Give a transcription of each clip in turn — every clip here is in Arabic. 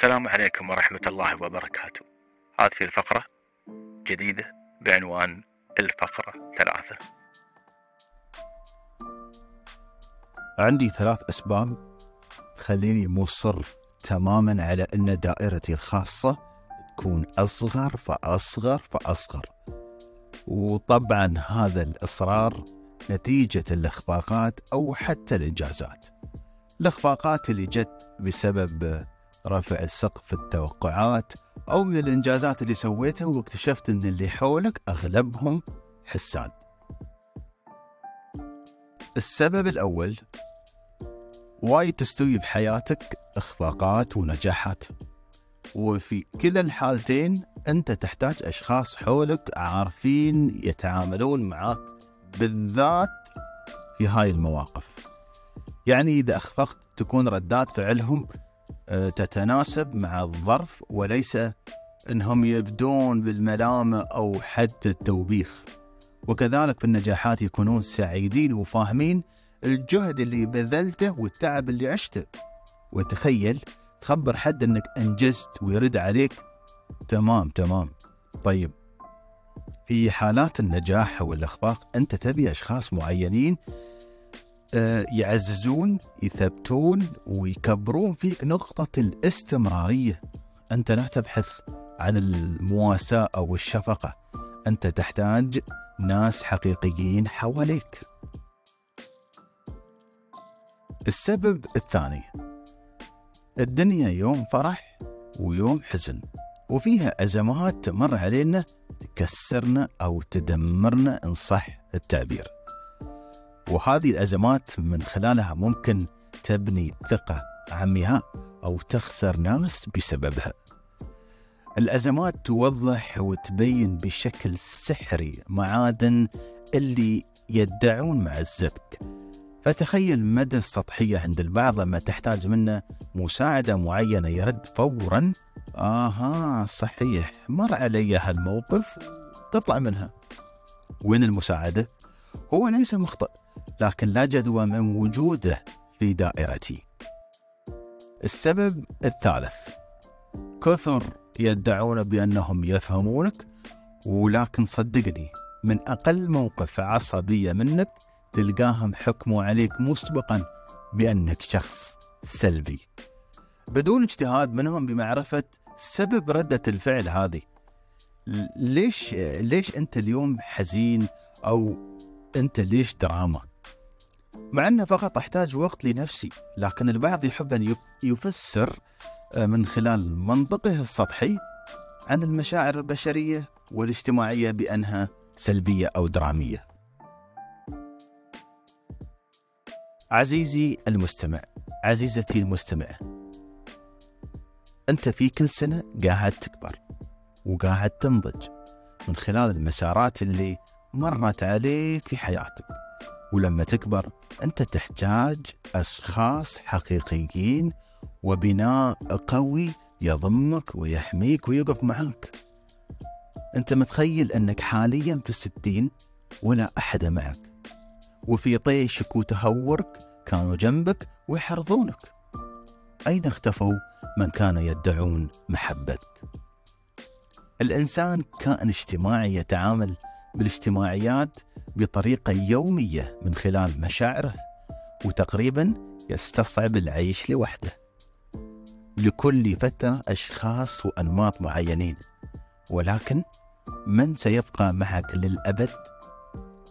السلام عليكم ورحمة الله وبركاته. هذه الفقرة جديدة بعنوان الفقرة ثلاثة. عندي ثلاث أسباب تخليني مصر تماما على أن دائرتي الخاصة تكون أصغر فأصغر فأصغر. وطبعا هذا الإصرار نتيجة الإخفاقات أو حتى الإنجازات. الإخفاقات اللي جت بسبب رفع سقف التوقعات أو من الإنجازات اللي سويتها واكتشفت أن اللي حولك أغلبهم حساد. السبب الأول وايد تستوي بحياتك إخفاقات ونجاحات. وفي كلا الحالتين أنت تحتاج أشخاص حولك عارفين يتعاملون معك بالذات في هاي المواقف. يعني إذا أخفقت تكون ردات فعلهم تتناسب مع الظرف وليس إنهم يبدون بالملامة أو حتى التوبيخ. وكذلك في النجاحات يكونون سعيدين وفاهمين الجهد اللي بذلته والتعب اللي عشته. وتخيل تخبر حد إنك أنجزت ويرد عليك. تمام تمام. طيب في حالات النجاح أو الاخفاق أنت تبي أشخاص معينين يعززون يثبتون ويكبرون فيك نقطة الاستمرارية. أنت لا تبحث عن المواساة أو الشفقة. أنت تحتاج ناس حقيقيين حواليك. السبب الثاني الدنيا يوم فرح ويوم حزن وفيها أزمات تمر علينا تكسرنا أو تدمرنا إن صح التعبير. وهذه الأزمات من خلالها ممكن تبني ثقة عمياء أو تخسر ناس بسببها. الأزمات توضح وتبين بشكل سحري معادن اللي يدعون معزتك فتخيل مدى السطحية عند البعض لما تحتاج منه مساعدة معينة يرد فورا. آها صحيح مر علي هالموقف تطلع منها. وين المساعدة؟ هو ليس مخطئ. لكن لا جدوى من وجوده في دائرتي. السبب الثالث كثر يدعون بأنهم يفهمونك ولكن صدقني من أقل موقف عصبيه منك تلقاهم حكموا عليك مسبقا بأنك شخص سلبي. بدون اجتهاد منهم بمعرفة سبب ردة الفعل هذه. ليش ليش أنت اليوم حزين أو أنت ليش دراما؟ مع أنه فقط أحتاج وقت لنفسي لكن البعض يحب أن يفسر آه، من خلال منطقه السطحي عن المشاعر البشرية والاجتماعية بأنها سلبية أو درامية. عزيزي المستمع عزيزتي المستمعة أنت في كل سنة قاعد تكبر وقاعد تنضج من خلال المسارات اللي مرت عليك في حياتك. ولما تكبر أنت تحتاج أشخاص حقيقيين وبناء قوي يضمك ويحميك ويقف معك أنت متخيل أنك حاليا في الستين ولا أحد معك وفي طيشك وتهورك كانوا جنبك ويحرضونك. أين اختفوا من كان يدعون محبتك؟ الإنسان كائن اجتماعي يتعامل بالاجتماعيات بطريقة يومية من خلال مشاعره وتقريبا يستصعب العيش لوحده. لكل فترة أشخاص وأنماط معينين ولكن من سيبقى معك للأبد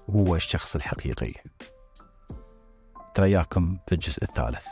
هو الشخص الحقيقي. ترياكم في الجزء الثالث.